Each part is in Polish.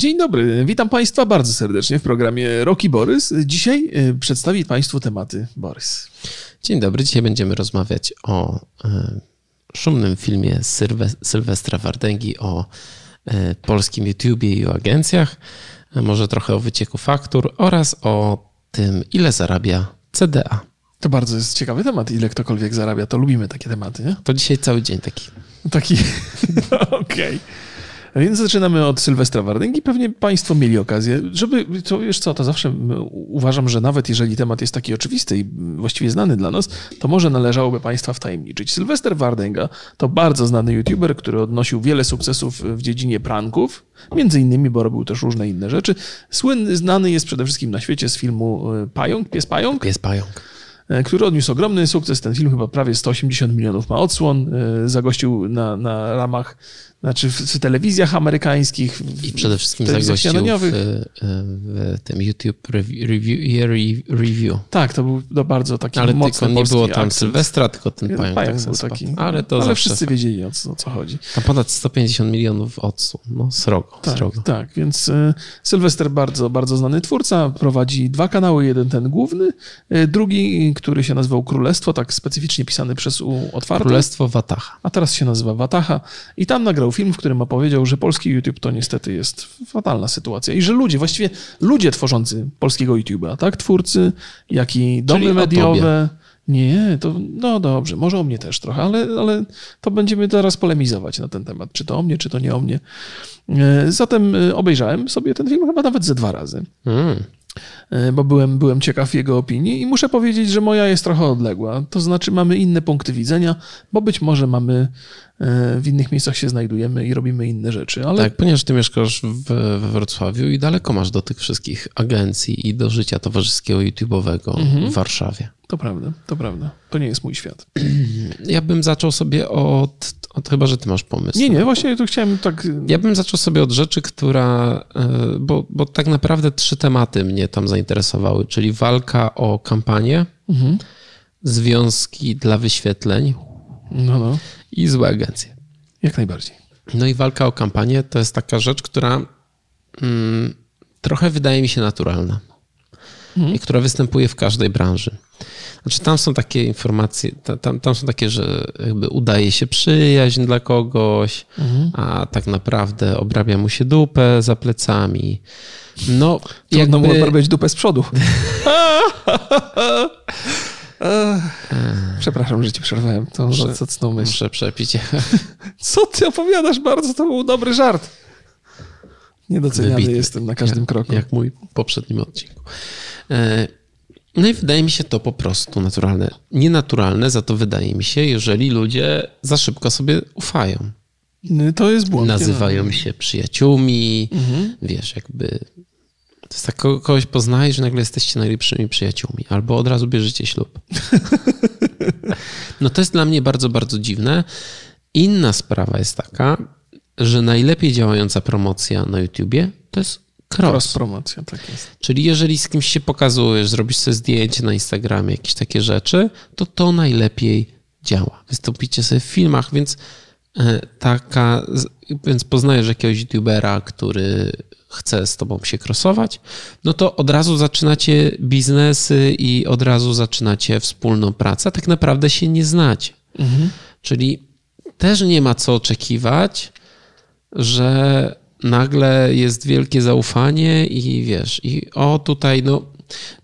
Dzień dobry, witam Państwa bardzo serdecznie w programie Roki Borys. Dzisiaj y, przedstawi Państwu tematy Borys. Dzień dobry, dzisiaj będziemy rozmawiać o y, szumnym filmie Sylwe Sylwestra Wardęgi o y, polskim YouTubie i o agencjach, może trochę o wycieku faktur oraz o tym, ile zarabia CDA. To bardzo jest ciekawy temat, ile ktokolwiek zarabia, to lubimy takie tematy, nie? To dzisiaj cały dzień taki. Taki, okej. Okay. Więc zaczynamy od Sylwestra Wardęgi. Pewnie Państwo mieli okazję, żeby, to wiesz co, to zawsze uważam, że nawet jeżeli temat jest taki oczywisty i właściwie znany dla nas, to może należałoby Państwa wtajemniczyć. Sylwester Wardęga to bardzo znany youtuber, który odnosił wiele sukcesów w dziedzinie pranków, między innymi, bo robił też różne inne rzeczy. Słynny, znany jest przede wszystkim na świecie z filmu e, Pająk, Pies Pająk. Pies Pająk e, który odniósł ogromny sukces. Ten film chyba prawie 180 milionów ma odsłon. E, zagościł na, na ramach znaczy w, w telewizjach amerykańskich. I przede wszystkim zagościł w, w, tym YouTube review, review. Tak, to był to bardzo taki Ale mocny tylko nie było tam akcent. Sylwestra, tylko ten pająk, pająk tak był taki. Ale to Ale wszyscy wiedzieli o co, o co chodzi. Tam ponad 150 milionów odsłon. No srogo, tak, srogo. Tak, więc y, Sylwester bardzo, bardzo znany twórca. Prowadzi dwa kanały. Jeden ten główny, y, drugi, który się nazywał Królestwo, tak specyficznie pisany przez U otwarte. Królestwo Wataha. A teraz się nazywa Wataha. I tam nagrał film, w którym opowiedział, że polski YouTube to niestety jest fatalna sytuacja i że ludzie, właściwie ludzie tworzący polskiego YouTube'a, tak, twórcy, jak i domy Czyli mediowe. Nie, to no dobrze, może o mnie też trochę, ale, ale to będziemy teraz polemizować na ten temat, czy to o mnie, czy to nie o mnie. E, zatem e, obejrzałem sobie ten film chyba nawet ze dwa razy. Mm bo byłem, byłem ciekaw jego opinii i muszę powiedzieć, że moja jest trochę odległa. To znaczy mamy inne punkty widzenia, bo być może mamy w innych miejscach się znajdujemy i robimy inne rzeczy. Ale... Tak, ponieważ ty mieszkasz w, we Wrocławiu i daleko masz do tych wszystkich agencji i do życia towarzyskiego YouTube'owego mhm. w Warszawie. To prawda, to prawda. To nie jest mój świat. Ja bym zaczął sobie od, od chyba, że ty masz pomysł. Nie, nie, właśnie tu chciałem tak... Ja bym zaczął sobie od rzeczy, która... E, bo, bo tak naprawdę trzy tematy mnie tam zainteresowały, czyli walka o kampanię, mhm. związki dla wyświetleń, no, no i złe agencje. Jak najbardziej. No i walka o kampanię to jest taka rzecz, która mm, trochę wydaje mi się naturalna mhm. i która występuje w każdej branży. Znaczy tam są takie informacje, tam, tam są takie, że jakby udaje się przyjaźń dla kogoś, mhm. a tak naprawdę obrabia mu się dupę za plecami. No, Trudno jakby... mu obrabiać dupę z przodu. Przepraszam, że ci przerwałem muszę, zacną myśl. Muszę przepić. Co ty opowiadasz? Bardzo to był dobry żart. Niedoceniany Wybity. jestem na każdym jak, kroku. Jak mój poprzednim odcinku. E, no i wydaje mi się to po prostu naturalne. Nienaturalne za to wydaje mi się, jeżeli ludzie za szybko sobie ufają. To jest błąd. Nazywają się przyjaciółmi, mhm. wiesz, jakby to jest tak, kogoś poznajesz, że nagle jesteście najlepszymi przyjaciółmi, albo od razu bierzecie ślub. No to jest dla mnie bardzo, bardzo dziwne. Inna sprawa jest taka, że najlepiej działająca promocja na YouTubie to jest cross. cross promocja, tak jest. Czyli jeżeli z kimś się pokazujesz, zrobisz sobie zdjęcie na Instagramie, jakieś takie rzeczy, to to najlepiej działa. Wystąpicie sobie w filmach, więc e, taka, więc poznajesz jakiegoś youtubera, który chce z tobą się krosować, no to od razu zaczynacie biznesy i od razu zaczynacie wspólną pracę. Tak naprawdę się nie znacie. Mhm. Czyli też nie ma co oczekiwać, że nagle jest wielkie zaufanie i wiesz, i o tutaj, no,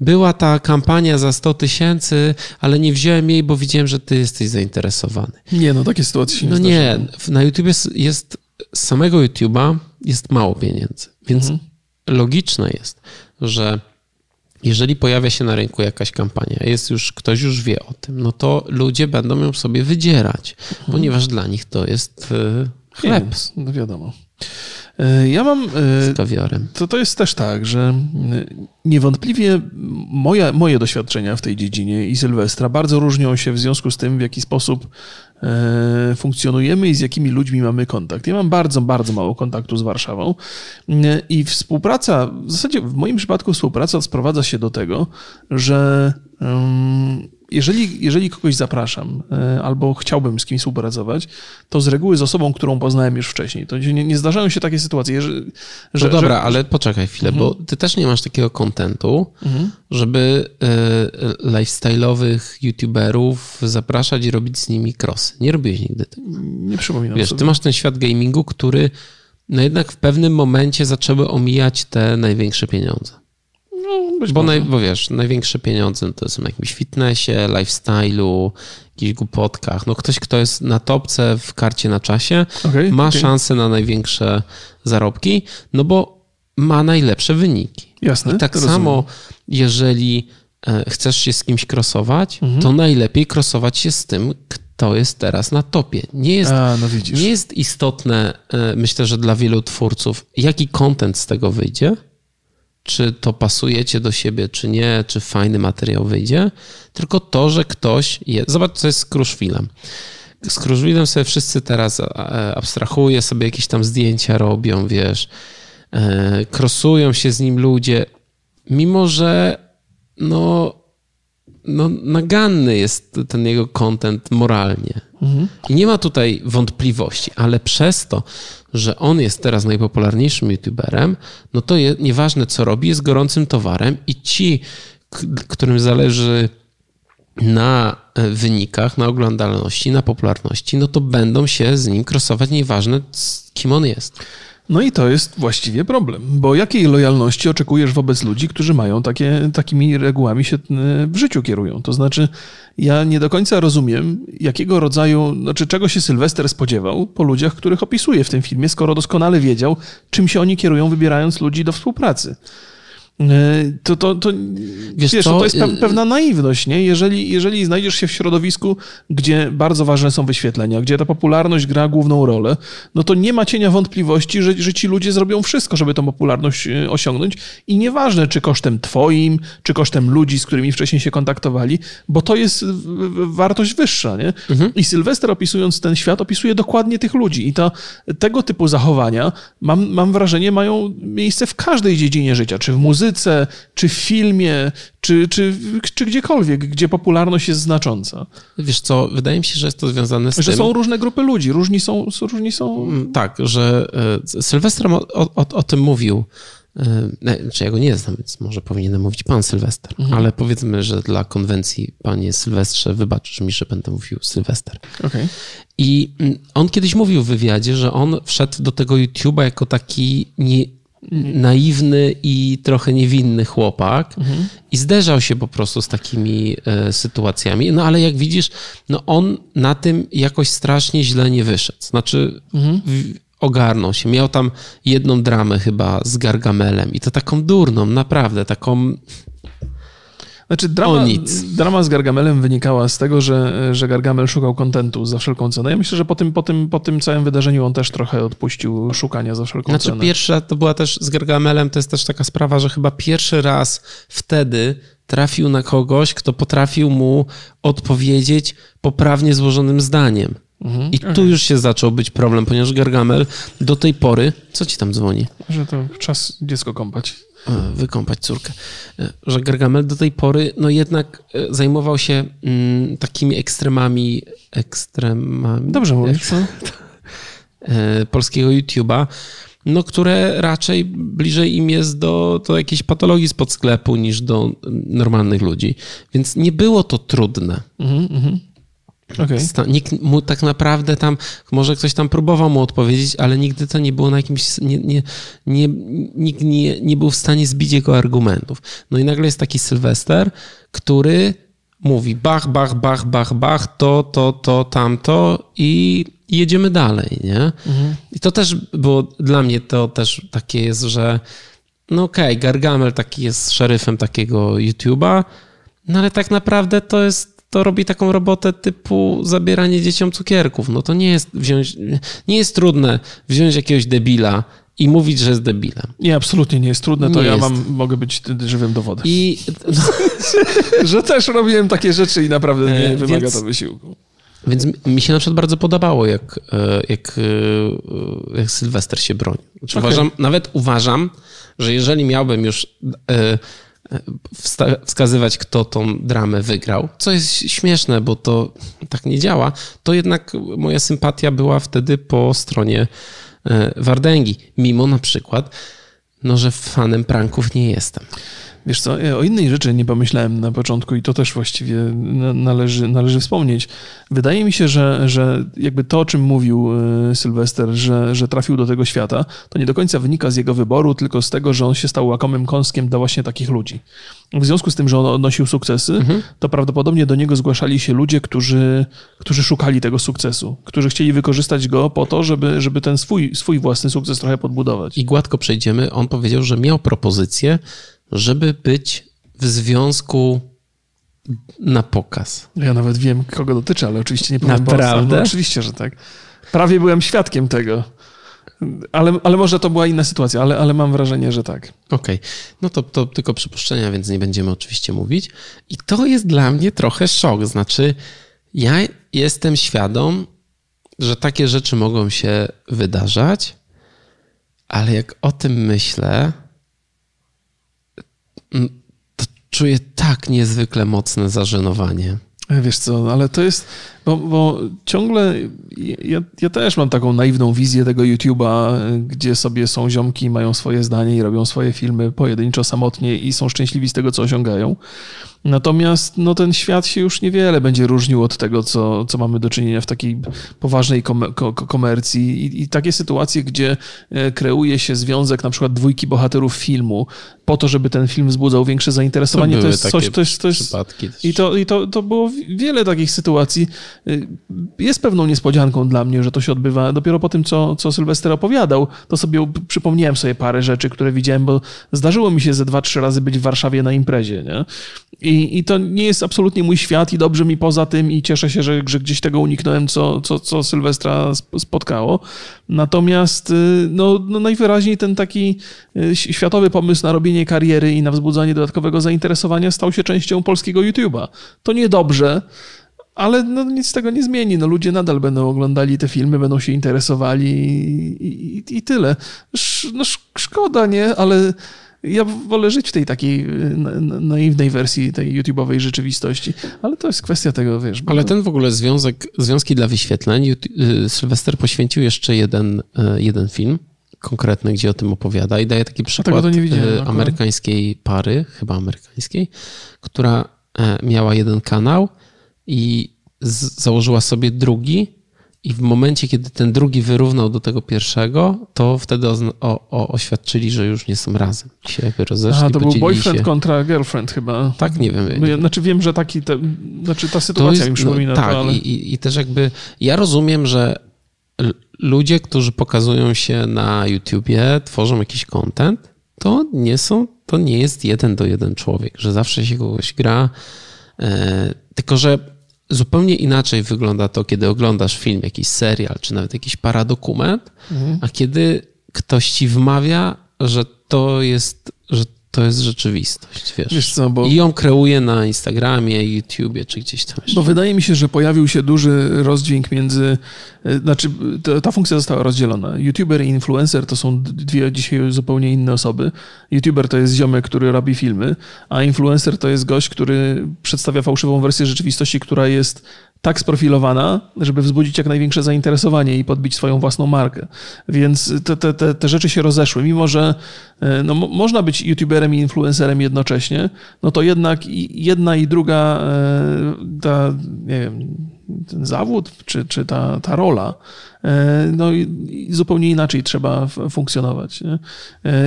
była ta kampania za 100 tysięcy, ale nie wziąłem jej, bo widziałem, że ty jesteś zainteresowany. Nie, no takie sytuacje się nie No nie, na YouTube jest, z samego YouTube'a jest mało pieniędzy. Więc mhm. logiczne jest, że jeżeli pojawia się na rynku jakaś kampania, jest już, ktoś już wie o tym, no to ludzie będą ją sobie wydzierać, mhm. ponieważ dla nich to jest e, chleb. no wiadomo. E, ja mam. E, Z kawiorem. To, to jest też tak, że niewątpliwie moja, moje doświadczenia w tej dziedzinie i Sylwestra bardzo różnią się w związku z tym, w jaki sposób E, funkcjonujemy i z jakimi ludźmi mamy kontakt. Ja mam bardzo, bardzo mało kontaktu z Warszawą e, i współpraca, w zasadzie w moim przypadku współpraca sprowadza się do tego, że jeżeli, jeżeli kogoś zapraszam e, albo chciałbym z kimś współpracować, to z reguły z osobą, którą poznałem już wcześniej. To nie, nie zdarzają się takie sytuacje, że... że no dobra, że... ale poczekaj chwilę, mhm. bo ty też nie masz takiego kontentu, mhm. żeby y, lifestyle'owych youtuberów zapraszać i robić z nimi crossy. Nie robiłeś nigdy tego. Nie przypominam Wiesz, sobie. ty masz ten świat gamingu, który no jednak w pewnym momencie zaczęły omijać te największe pieniądze. No, bo, naj, bo wiesz, największe pieniądze to są w jakimś fitnessie, lifestyle'u, jakichś głupotkach. No ktoś, kto jest na topce w karcie na czasie, okay, ma okay. szansę na największe zarobki, no bo ma najlepsze wyniki. Jasne. I tak samo, jeżeli e, chcesz się z kimś krosować, Mhm. to najlepiej krosować się z tym, kto jest teraz na topie. Nie jest, A, no nie jest istotne, e, myślę, że dla wielu twórców, jaki content z tego wyjdzie, czy to pasujecie do siebie, czy nie, czy fajny materiał wyjdzie, tylko to, że ktoś jest. Zobacz, co jest z Kruszwilem. Z Kruszwilem sobie wszyscy teraz e, abstrahuje, sobie jakieś tam zdjęcia robią, wiesz, krosują się z nim ludzie, mimo że no, no naganny jest ten jego content moralnie. Mhm. I nie ma tutaj wątpliwości, ale przez to, że on jest teraz najpopularniejszym youtuberem, no to je, nieważne co robi, jest gorącym towarem i ci, którym zależy na e, wynikach, na oglądalności, na popularności, no to będą się z nim krosować, nieważne kim on jest. No i to jest właściwie problem, bo jakiej lojalności oczekujesz wobec ludzi, którzy mają takie, takimi regułami się w życiu kierują? To znaczy, ja nie do końca rozumiem, jakiego rodzaju, znaczy czego się Sylwester spodziewał po ludziach, których opisuje w tym filmie, skoro doskonale wiedział, czym się oni kierują, wybierając ludzi do współpracy. To, to, to, wiesz, wiesz to jest pewna naiwność, nie? Jeżeli, jeżeli znajdziesz się w środowisku, gdzie bardzo ważne są wyświetlenia, gdzie ta popularność gra główną rolę, no to nie ma cienia wątpliwości, że, że ci ludzie zrobią wszystko, żeby tą popularność osiągnąć i nieważne, czy kosztem twoim, czy kosztem ludzi, z którymi wcześniej się kontaktowali, bo to jest wartość wyższa, nie? Mhm. I Sylwester opisując ten świat, opisuje dokładnie tych ludzi i to, tego typu zachowania, mam, mam wrażenie, mają miejsce w każdej dziedzinie życia, czy w muzyce, muzyce, czy w filmie, czy, czy, czy gdziekolwiek, gdzie popularność jest znacząca. Wiesz co, wydaje mi się, że jest to związane z że tym... Że są różne grupy ludzi, różni są... Różni są... Tak, że Sylwester o, o, o tym mówił, czy ja go nie znam, więc może powinienem mówić pan Sylwester, mhm. ale powiedzmy, że dla konwencji panie Sylwestrze wybaczysz mi, że będę mówił Sylwester. Okay. I on kiedyś mówił w wywiadzie, że on wszedł do tego YouTube'a jako taki nie, naiwny i trochę niewinny chłopak mhm. i zderzał się po prostu z takimi e, sytuacjami. No ale jak widzisz, no on na tym jakoś strasznie źle nie wyszedł. Znaczy mhm. w, ogarnął się. Miał tam jedną dramę chyba z Gargamelem i to taką durną, naprawdę, taką znaczy, drama, drama z Gargamelem wynikała z tego, że, że Gargamel szukał kontentu za wszelką cenę. Ja myślę, że po tym, po, tym, po tym całym wydarzeniu on też trochę odpuścił szukania za wszelką znaczy, cenę. Pierwsza to była też z Gargamelem, to jest też taka sprawa, że chyba pierwszy raz wtedy trafił na kogoś, kto potrafił mu odpowiedzieć poprawnie złożonym zdaniem. Mhm. I tu już się zaczął być problem, ponieważ Gargamel do tej pory. Co ci tam dzwoni? Że to czas dziecko kąpać wykąpać córkę, że Gargamel do tej pory no jednak e, zajmował się mm, takimi ekstremami, ekstremami... Dobrze mówisz? E, polskiego YouTube'a, no, które raczej bliżej im jest do, do jakiejś patologii spod sklepu niż do normalnych ludzi. Więc nie było to trudne. Mhm, mhm. Okay. Nikt mu tak naprawdę tam, może ktoś tam próbował mu odpowiedzieć, ale nigdy to nie było na jakimś, nie, nie, nie, nikt nie, nie był w stanie zbić jego argumentów. No i nagle jest taki Sylwester, który mówi bach, bach, bach, bach, bach, to, to, to, tamto i jedziemy dalej, nie? Mhm. I to też było, dla mnie to też takie jest, że no okej, okay, Gargamel taki jest szeryfem takiego YouTube'a, no ale tak naprawdę to jest to robi taką robotę typu zabieranie dzieciom cukierków. No to nie jest wziąć, nie jest trudne wziąć jakiegoś debila i mówić, że jest debilem. Nie, absolutnie nie jest trudne, to nie ja jest. mam, mogę być żywym dowodem. I... że też robiłem takie rzeczy i naprawdę nie e, wymaga Więc... to wysiłku. Więc mi się na przykład bardzo podobało, jak, e, jak, e, jak Sylwester się broni. Znaczy okay. uważam, nawet uważam, że jeżeli miałbym już wskazywać, kto tą dramę wygrał, co jest śmieszne, bo to tak nie działa, to jednak moja sympatia była wtedy po stronie e, Wardęgi, mimo na przykład, no, że fanem pranków nie jestem. Wiesz co, o innej rzeczy nie pomyślałem na początku i to też właściwie należy, należy wspomnieć. Wydaje mi się, że, że jakby to, o czym mówił e, Sylwester, że, że trafił do tego świata, to nie do końca wynika z jego wyboru, tylko z tego, że on się stał łakomym kąskiem dla właśnie takich ludzi. W związku z tym, że on odnosił sukcesy, mhm. to prawdopodobnie do niego zgłaszali się ludzie, którzy, którzy szukali tego sukcesu, którzy chcieli wykorzystać go po to, żeby, żeby ten swój, swój własny sukces trochę podbudować. I gładko przejdziemy. On powiedział, że miał propozycję, żeby być w związku na pokaz. Ja nawet wiem, kogo dotyczy, ale oczywiście nie powiem Naprawdę? No, oczywiście, że tak. Prawie byłem świadkiem tego. Ale, ale może to była inna sytuacja, ale, ale mam wrażenie, że tak. Okej, okay. no to, to tylko przypuszczenia, więc nie będziemy oczywiście mówić. I to jest dla mnie trochę szok. Znaczy, ja jestem świadom, że takie rzeczy mogą się wydarzać, ale jak o tym myślę, czuję tak niezwykle mocne zażenowanie. Wiesz co, ale to jest, bo, bo ciągle ja, ja, też mam taką naiwną wizję tego YouTube'a, gdzie sobie są ziomki, mają swoje zdanie i robią swoje filmy pojedynczo, samotnie i są szczęśliwi z tego, co osiągają. Natomiast no, ten świat się już niewiele będzie różnił od tego, co, co mamy do czynienia w takiej poważnej komercji. I, I, takie sytuacje, gdzie e, kreuje się związek na przykład dwójki bohaterów filmu po to, żeby ten film wzbudzał większe zainteresowanie, to, to jest coś, to jest, to jest, i, to, i to, to było wiele takich sytuacji. E, jest pewną niespodzianką dla mnie, że to się odbywa dopiero po tym, co, co Sylwester opowiadał, to sobie przypomniałem sobie parę rzeczy, które widziałem, bo zdarzyło mi się ze dwa, trzy razy być w Warszawie na imprezie, nie? I, I to nie jest absolutnie mój świat i dobrze mi poza tym i cieszę się, że, że gdzieś tego uniknąłem, co, co, co Sylwestra spotkało. Natomiast y, no, no najwyraźniej ten taki y, światowy pomysł na robienie kariery i na wzbudzanie dodatkowego zainteresowania stał się częścią polskiego YouTube'a. To niedobrze, ale no, nic z tego nie zmieni. No, ludzie nadal będą oglądali te filmy, będą się interesowali i, i, i tyle. Sz, no, szkoda, nie? Ale ja wolę żyć w tej takiej y, naiwnej wersji tej YouTube'owej rzeczywistości, ale to jest kwestia tego, wiesz. Ale ten w ogóle związek, związki dla wyświetleń, y, Sylwester poświęcił jeszcze jeden, y, jeden film konkretny, gdzie o tym opowiada i daje taki przykład amerykańskiej pary, chyba amerykańskiej, która e, miała jeden kanał i założyła sobie drugi i w momencie, kiedy ten drugi wyrównał do tego pierwszego, to wtedy o, o, oświadczyli, że już nie są razem. Się jakby rozeszli, A, to był boyfriend się. kontra girlfriend chyba. Tak, nie wiem. Ja, znaczy wiem, że taki, te, znaczy ta sytuacja jest, mi przypomina no, tak, to, ale... i, i też jakby, ja rozumiem, że ludzie, którzy pokazują się na YouTubie, tworzą jakiś content, to nie są, to nie jest jeden do jeden człowiek, że zawsze się kogoś gra, e, tylko że zupełnie inaczej wygląda to, kiedy oglądasz film, jakiś serial, czy nawet jakiś paradokument, mhm. a kiedy ktoś ci wmawia, że to jest, że to jest rzeczywistość, wiesz. wiesz co, bo... I ją kreuje na Instagramie, YouTubie, czy gdzieś tam jeszcze. Bo wydaje mi się, że pojawił się duży rozdźwięk między, e, znaczy ta funkcja została rozdzielona. YouTuber i influencer to są dwie dzisiaj zupełnie inne osoby. YouTuber to jest ziomek, który robi filmy, a influencer to jest gość, który przedstawia fałszywą wersję rzeczywistości, która jest tak sprofilowana, żeby wzbudzić jak największe zainteresowanie i podbić swoją własną markę. Więc te, te, te, te rzeczy się rozeszły. Mimo, że e, no, można być youtuberem i influencerem jednocześnie, no to jednak jedna i druga e, ta, nie wiem, ten zawód, czy, czy ta, ta rola, e, no i zupełnie inaczej trzeba funkcjonować. Nie?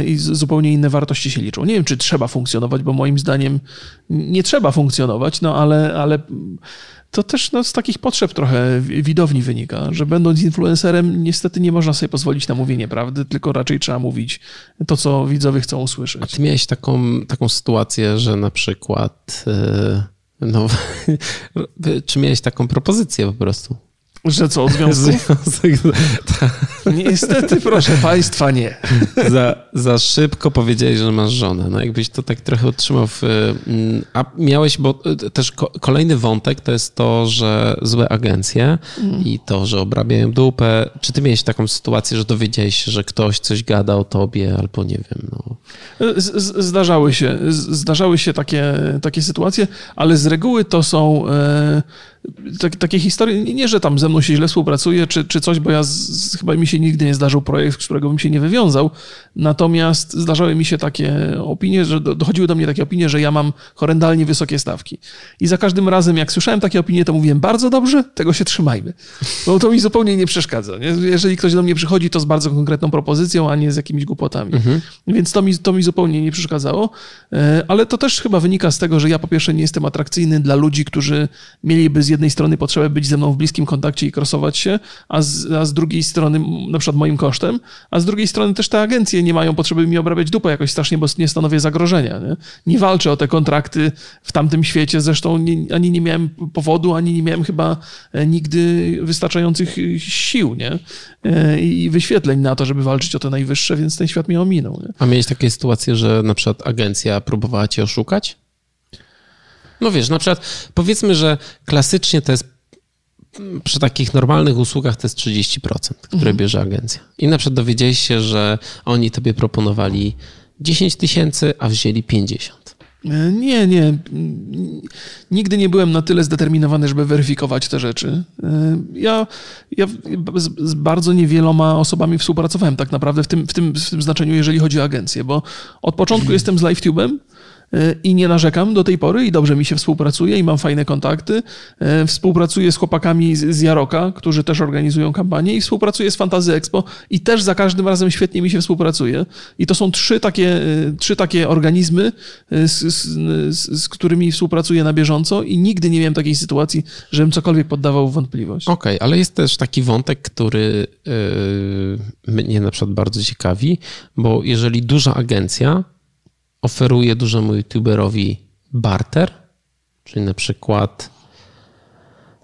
I zupełnie inne wartości się liczą. Nie wiem, czy trzeba funkcjonować, bo moim zdaniem nie trzeba funkcjonować, no ale, ale to też no, z takich potrzeb trochę widowni wynika, że będąc influencerem niestety nie można sobie pozwolić na mówienie prawdy, tylko raczej trzeba mówić to, co widzowie chcą usłyszeć. A ty miałeś taką, taką sytuację, że na przykład yy, no, czy miałeś taką propozycję po prostu? Że co, związków? Niestety, proszę Państwa, nie. Za, za szybko powiedziałeś, że masz żonę. No jakbyś to tak trochę utrzymał w... Mm, a miałeś, bo y, też kolejny wątek to jest to, że złe agencje mm. i to, że obrabiają dupę. Czy ty miałeś taką sytuację, że dowiedziałeś się, że ktoś coś gada o tobie albo nie wiem, no... Zdarzały się, zdarzały się takie, takie sytuacje, ale z reguły to są e, tak, takie historie, nie, że tam ze mną się źle współpracuje, czy, czy coś, bo ja z, chyba mi się nigdy nie zdarzył projekt, z którego bym się nie wywiązał. Natomiast zdarzały mi się takie opinie, że dochodziły do mnie takie opinie, że ja mam horrendalnie wysokie stawki. I za każdym razem, jak słyszałem takie opinie, to mówiłem bardzo dobrze, tego się trzymajmy. Bo to mi zupełnie nie przeszkadza. Nie? Jeżeli ktoś do mnie przychodzi, to z bardzo konkretną propozycją, a nie z jakimiś głupotami. Mhm. Więc to mi, to mi zupełnie nie przeszkadzało. E, ale to też chyba wynika z tego, że ja po pierwsze nie jestem atrakcyjny dla ludzi, którzy mieliby z jednej strony potrzebę być ze mną w bliskim kontakcie i krosować się, a z, a z drugiej strony na przykład moim kosztem, a z drugiej strony też te agencje nie mają potrzeby mi obrabiać dupę jakoś strasznie, bo nie stanowię zagrożenia. Nie, nie walczę o te kontrakty w tamtym świecie, zresztą nie, ani nie miałem powodu, ani nie miałem chyba e, nigdy wystarczających sił nie? E, i wyświetleń na to, żeby walczyć o te najwyższe, więc ten świat mnie ominął. Nie? A miałeś takie sytuacje, że na przykład agencja próbowała cię oszukać? No wiesz, na przykład powiedzmy, że klasycznie to jest przy takich normalnych usługach to jest 30%, które mhm. bierze agencja. I na przykład dowiedziałeś się, że oni tobie proponowali 10 tysięcy, a wzięli 50. E, nie, nie. Nigdy nie byłem na tyle zdeterminowany, żeby weryfikować te rzeczy. E, ja, ja z, z bardzo niewieloma osobami współpracowałem tak naprawdę w tym, w, tym, w tym znaczeniu, jeżeli chodzi o agencję, bo od początku mhm. jestem z LiveTube'em, i nie narzekam do tej pory i dobrze mi się współpracuje i mam fajne kontakty. E, współpracuję z chłopakami z Jaroka, którzy też organizują kampanię i współpracuję z Fantazy Expo i też za każdym razem świetnie mi się współpracuje. I to są trzy takie, e, trzy takie organizmy, z, z, z którymi współpracuję na bieżąco i nigdy nie miałem takiej sytuacji, żebym cokolwiek poddawał wątpliwość. Okej, okay, ale jest też taki wątek, który yy, mnie na przykład bardzo ciekawi, bo jeżeli duża agencja oferuje dużemu youtuberowi barter, czyli na przykład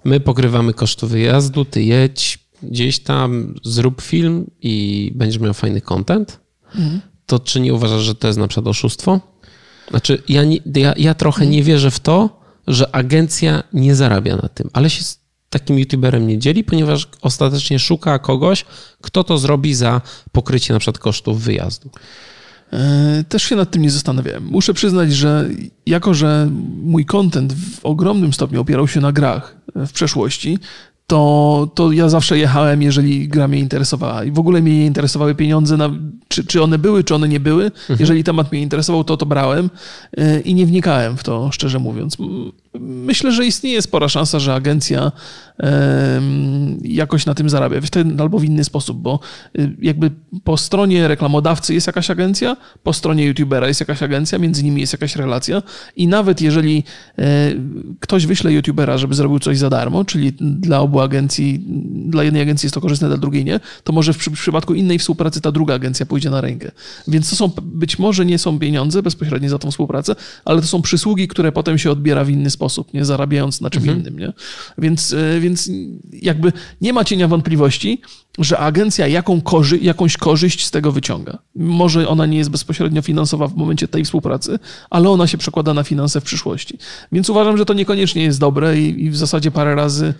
my pokrywamy koszty wyjazdu, ty jedź gdzieś tam, zrób film i będziesz miał fajny content, mhm. to czy nie uważasz, że to jest na przykład oszustwo? Znaczy, ja, nie, ja, ja trochę mhm. nie wierzę w to, że agencja nie zarabia na tym, ale się z takim youtuberem nie dzieli, ponieważ ostatecznie szuka kogoś, kto to zrobi za pokrycie na przykład kosztów wyjazdu. E, też się nad tym nie zastanawiałem. Muszę przyznać, że jako, że mój content w ogromnym stopniu opierał się na grach w przeszłości, to, to ja zawsze jechałem, jeżeli gra mnie interesowała. I w ogóle mnie nie interesowały pieniądze, na, czy, czy one były, czy one nie były. Mhm. Jeżeli temat mnie interesował, to to brałem e, i nie wnikałem w to, szczerze mówiąc. Myślę, że istnieje spora szansa, że agencja jakoś na tym zarabia, w ten albo w inny sposób, bo y, jakby po stronie reklamodawcy jest jakaś agencja, po stronie youtubera jest jakaś agencja, między nimi jest jakaś relacja i nawet jeżeli e, ktoś wyśle youtubera, żeby zrobił coś za darmo, czyli dla obu agencji, dla jednej agencji jest to korzystne, dla drugiej nie, to może w, przypadku innej współpracy ta druga agencja pójdzie na rękę. Więc to są, być może nie są pieniądze bezpośrednie za tą współpracę, ale to są przysługi, które potem się odbiera w inny sposób, nie zarabiając na czym mhm. innym, nie? Więc e, więc jakby nie ma cienia wątpliwości, że agencja jaką korzy jakąś korzyść z tego wyciąga. Może ona nie jest bezpośrednio finansowa w momencie tej współpracy, ale ona się przekłada na finanse w przyszłości. Więc uważam, że to niekoniecznie jest dobre i, i w zasadzie parę razy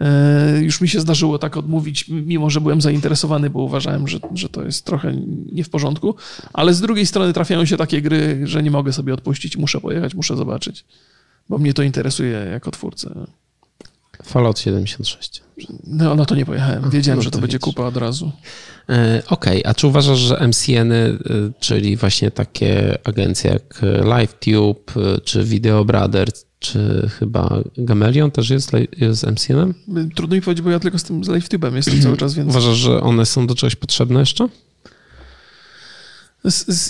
e, już mi się zdarzyło tak odmówić, mimo że byłem zainteresowany, bo uważałem, że, że to jest trochę nie w porządku, ale z drugiej strony trafiają się takie gry, że nie mogę sobie odpuścić, muszę pojechać, muszę zobaczyć, bo mnie to interesuje jako twórcę. Fallout 76. No, no to nie pojechałem. Wiedziałem, no, że to, to będzie kupa od razu. E, okej, okay. a czy uważasz, że MCN-y, e, czyli właśnie takie agencje jak LiveTube, e, czy Video Brothers, czy chyba Gamelion też jest, jest MCN-em? Trudno mi powiedzieć, bo ja tylko z tym z LiveTube'em jestem cały czas, więc... Uważasz, że one są do czegoś potrzebne jeszcze?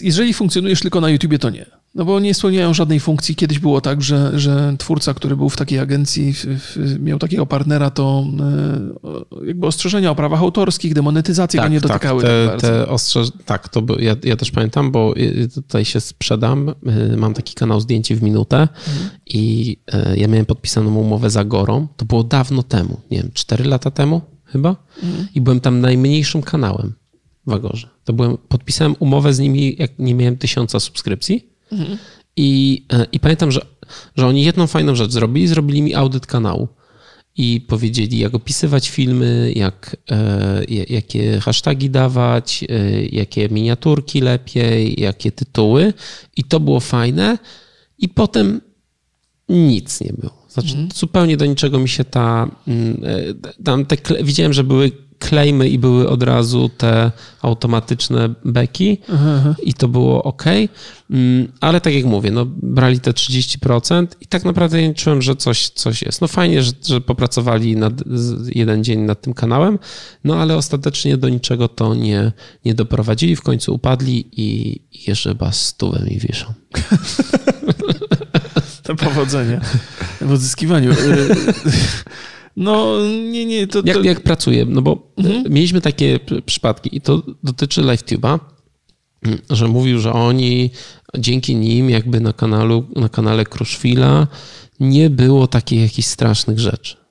Jeżeli funkcjonujesz tylko na YouTubie, to nie. No bo nie spełniają żadnej funkcji. Kiedyś było tak, że, że twórca, który był w takiej agencji, w, w, miał takiego partnera, to e, jakby ostrzeżenia o prawach autorskich, demonetyzacje tak, go nie tak, dotykały te, tak te ostrzeż... Tak, to by, ja, ja też pamiętam, bo tutaj się sprzedam. E, mam taki kanał zdjęcie w minutę mhm. i e, ja miałem podpisaną umowę z Agorą. To było dawno temu, nie wiem, 4 lata temu chyba. Mhm. I byłem tam najmniejszym kanałem w Agorze. To byłem, podpisałem umowę z nimi, jak nie miałem tysiąca subskrypcji Mhm. I, e, I pamiętam, że, że oni jedną fajną rzecz zrobili, zrobili mi audyt kanału. i powiedzieli, jak opisywać filmy, jak, e, jakie hasztagi dawać, e, jakie miniaturki lepiej, jakie tytuły. I to było fajne. I potem nic nie było. Znaczy, mm. zupełnie do niczego mi się ta. Mm, tam te, widziałem, że były klejmy i były od razu te automatyczne beki aha, i to było ok. Mm, ale tak jak mówię, no, brali te 30% i tak naprawdę nie czułem, że coś, coś jest. No fajnie, że, że popracowali nad, jeden dzień nad tym kanałem, no ale ostatecznie do niczego to nie, nie doprowadzili. W końcu upadli i jeszcze chyba stówę mi wiszą. To powodzenie w odzyskiwaniu. No, nie, nie. To, to... Jak, jak pracuję? No bo mhm. mieliśmy takie przypadki i to dotyczy LiveTube'a, że mówił, że oni dzięki nim jakby na, kanalu, na kanale Kruszwila nie było takich jakichś strasznych rzeczy.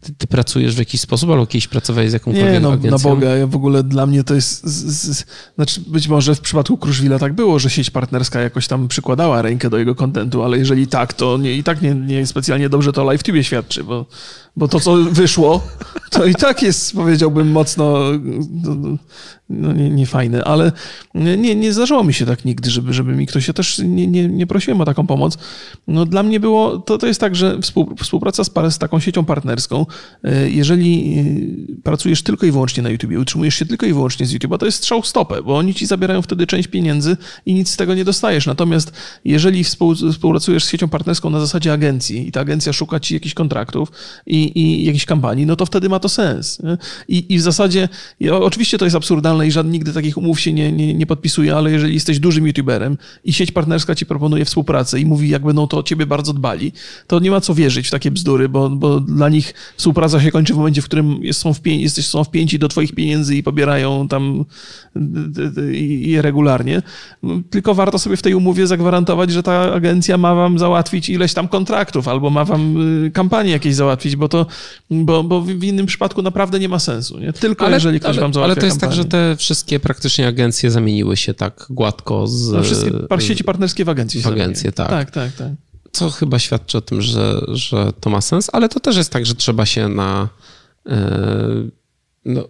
Ty, ty, pracujesz w jakiś sposób, albo kiedyś pracowałeś z jakąkolwiek Nie, no, agencją? na Boga, ja w ogóle dla mnie to jest... Z, z, znaczy być może w przypadku Kruszwila tak było, że sieć partnerska jakoś tam przykładała rękę do jego kontentu, ale jeżeli tak, to nie, i tak nie, nie specjalnie dobrze to LiveTube świadczy, bo bo to, co wyszło, to i tak jest, powiedziałbym, mocno no, nie, nie fajne, ale nie, nie zdarzyło mi się tak nigdy, żeby, żeby mi ktoś, ja też nie, nie, nie prosiłem o taką pomoc. No, dla mnie było, to, to jest tak, że współpraca z, z taką siecią partnerską, e, jeżeli e, pracujesz tylko i wyłącznie na YouTube, utrzymujesz się tylko i wyłącznie z YouTube'a, to jest strzał w stopę, bo oni ci zabierają wtedy część pieniędzy i nic z tego nie dostajesz. Natomiast jeżeli współpracujesz z siecią partnerską na zasadzie agencji i ta agencja szuka ci jakichś kontraktów i i, jakiejś kampanii, no to wtedy ma to sens. I, i w zasadzie, oczywiście to jest absurdalne i żaden nigdy takich umów się nie, nie, nie podpisuje, ale jeżeli jesteś dużym youtuberem i sieć partnerska ci proponuje współpracę i mówi, jak będą to o ciebie bardzo dbali, to nie ma co wierzyć w takie bzdury, bo, bo dla nich współpraca się kończy w momencie, w którym są, wpię jesteś, są wpięci do twoich pieniędzy i pobierają tam je regularnie. Tylko warto sobie w tej umowie zagwarantować, że ta agencja ma wam załatwić ileś tam kontraktów albo ma wam y, kampanię jakieś załatwić, bo to, bo, bo w innym przypadku naprawdę nie ma sensu. Nie? Tylko ale, jeżeli ktoś ale, wam załatwia Ale to jest kampanię. tak, że te wszystkie praktycznie agencje zamieniły się tak gładko z... No, wszystkie sieci partnerskie w agencji W agencje, tak. Tak, tak, tak. Co chyba świadczy o tym, że, że to ma sens, ale to też jest tak, że trzeba się na... Yy, no,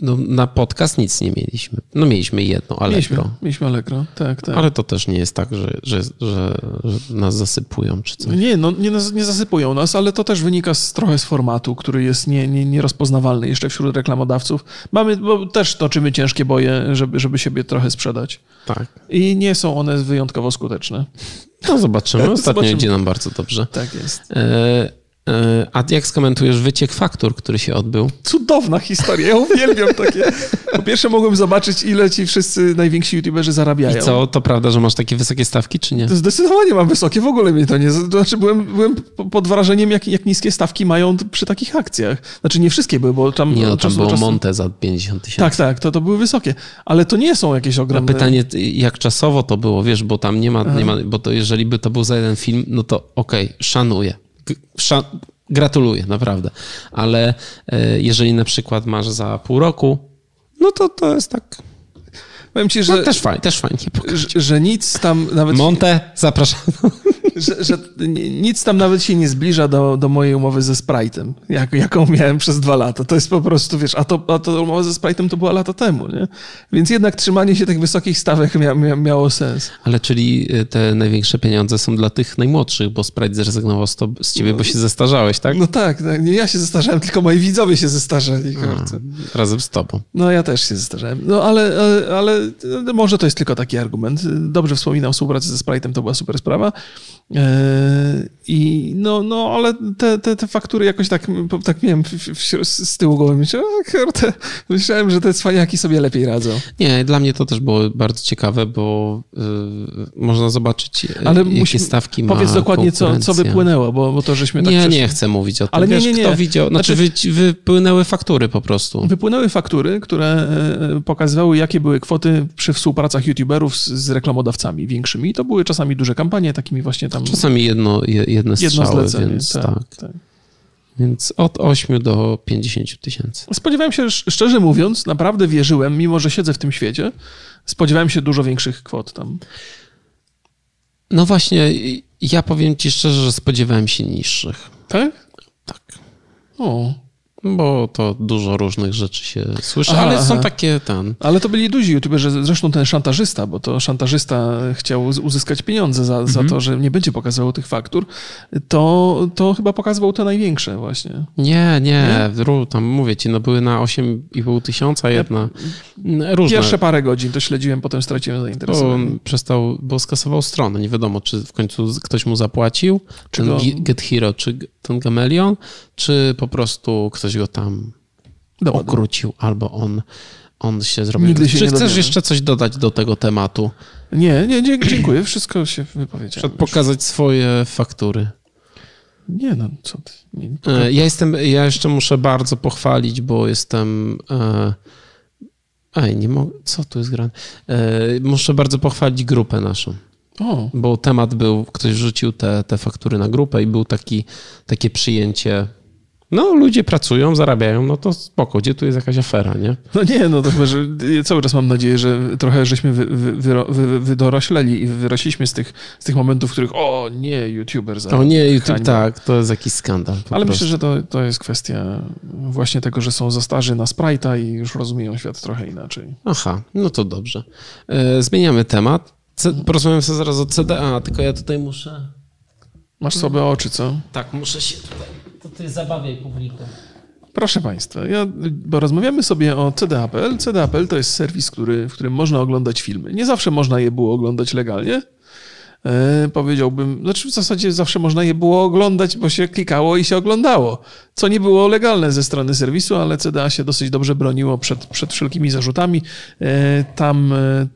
no, na podcast nic nie mieliśmy. No mieliśmy jedno, Allegro. Mieliśmy, mieliśmy Allegro, tak, tak. Ale to też nie jest tak, że, że, że, że nas zasypują czy coś. Nie, no nie, nie zasypują nas, ale to też wynika z, trochę z formatu, który jest nie, nie, nierozpoznawalny jeszcze wśród reklamodawców. Mamy, bo też toczymy ciężkie boje, żeby, żeby siebie trochę sprzedać. Tak. I nie są one wyjątkowo skuteczne. No zobaczymy. Ostatnio zobaczymy. idzie nam bardzo dobrze. Tak jest. E a jak skomentujesz wyciek faktur, który się odbył? Cudowna historia, ja uwielbiam takie. Po pierwsze mogłem zobaczyć, ile ci wszyscy najwięksi youtuberzy zarabiają. I co, to prawda, że masz takie wysokie stawki, czy nie? Zdecydowanie mam wysokie, w ogóle mnie to nie... To znaczy byłem, byłem pod wrażeniem, jak, jak niskie stawki mają przy takich akcjach. Znaczy nie wszystkie były, bo tam... Nie, no tam było czasu... Monte za 50 tysięcy. Tak, tak, to, to były wysokie. Ale to nie są jakieś ogromne... A pytanie, jak czasowo to było, wiesz, bo tam nie ma, nie ma bo to jeżeli by to był za jeden film, no to okej, okay, szanuję. Gratuluję, naprawdę. Ale e, jeżeli na przykład masz za pół roku, no to to jest tak. Powiem ci, że. No, też fajnie, też fajnie. Że, że, nic tam nawet. Monte, zapraszam że, że, nic tam nawet się nie zbliża do, do mojej umowy ze Sprite'em, jak, jaką miałem przez dwa lata. To jest po prostu, wiesz, a to, a to umowa ze Sprite'em to była lata temu, nie? Więc jednak trzymanie się tych wysokich stawek mia, mia, miało sens. Ale czyli y, te największe pieniądze są dla tych najmłodszych, bo Sprite zrezygnował z, to, z ciebie, bo się zestarzałeś, tak? No tak, tak, nie ja się zestarzałem, tylko moi widzowie się zestarzeli. A, razem z tobą. No ja też się zestarzałem. No ale, ale, ale może to jest tylko taki argument. Dobrze wspominam współpracę ze Sprite'em, to była super sprawa. E, I no, no ale te, te, te faktury jakoś tak, tak miałem w, w, z tyłu głowy. Myślałem, myślałem, że te cwaniaki sobie lepiej radzą. Nie, dla mnie to też było bardzo ciekawe, bo y, można zobaczyć, ale jakie stawki ma Powiedz dokładnie, co, co wypłynęło, bo, bo to żeśmy tak Nie, nie chcę mówić o tym. Ale Wiesz, nie, nie, nie. Kto widział, znaczy, znaczy wy, wypłynęły faktury po prostu. Wypłynęły faktury, które e, pokazywały, jakie były kwoty przy współpracach youtuberów z, z reklamodawcami większymi. To były czasami duże kampanie, takimi właśnie tam Czasami jedno, jedne strzały, jedno więc tak, tak. tak. Więc od 8 do 50 tysięcy. Spodziewałem się, szczerze mówiąc, naprawdę wierzyłem, mimo że siedzę w tym świecie, spodziewałem się dużo większych kwot tam. No właśnie, ja powiem ci szczerze, że spodziewałem się niższych. Tak? Tak. O, bo to dużo różnych rzeczy się słyszy, Aha, ale są aha. takie ten. ale to byli duzi youtuberzy, zresztą ten szantażysta, bo to szantażysta chciał uzyskać pieniądze za, za to, że nie będzie pokazywał tych faktur, to, to chyba pokazywał te największe właśnie. Nie, nie, ró- tam mówię ci, no były na 8,5 tysiąca jedna. Różne. Pierwsze parę godzin to śledziłem, potem straciłem bo zainteresowanie. on przestał, bo skasował stronę. Nie wiadomo, czy w końcu ktoś mu zapłacił, Czy ten go- Get Hero, czy ten Gamelion, czy po prostu ktoś go tam okrócił, albo on, on się zrobił. Nigdy się czy nie chcesz dowiemy. jeszcze coś dodać do tego tematu? Nie, nie, dziękuję, wszystko się wypowiedziałem. Przed pokazać swoje faktury. Nie no, co ty. Nie, nie E, Ja jestem, ja jeszcze muszę bardzo pochwalić, bo jestem. e, Ej, nie mogę. Co tu jest grane? E, Muszę bardzo pochwalić grupę naszą, O, bo temat był, ktoś wrzucił te, te faktury na grupę i był taki, takie przyjęcie. No, ludzie pracują, zarabiają, no to spoko, gdzie tu jest jakaś afera, nie? no nie, no to chyba, że cały czas mam nadzieję, że trochę żeśmy wy, wy, wy, wydorośleli i wyrośliśmy z tych, z tych momentów, w których o nie, youtuber za O nie, YouTube, hańba. tak, to jest jakiś skandal. Ale prostu. myślę, że to, to jest kwestia właśnie tego, że są za starzy na Sprite'a i już rozumieją świat trochę inaczej. Aha, no to dobrze. E, Zmieniamy temat. C- porozmawiamy sobie zaraz o CDA, tylko ja tutaj muszę. Masz słabe oczy, co? Tak, muszę się tutaj. To ty zabawiaj publikę. Proszę Państwa, ja, bo rozmawiamy sobie o CDAPL. CDAPL to jest serwis, który, w którym można oglądać filmy. Nie zawsze można je było oglądać legalnie. E, powiedziałbym, znaczy w zasadzie zawsze można je było oglądać, bo się klikało i się oglądało, co nie było legalne ze strony serwisu, ale CDA się dosyć dobrze broniło przed, przed wszelkimi zarzutami. E, tam e,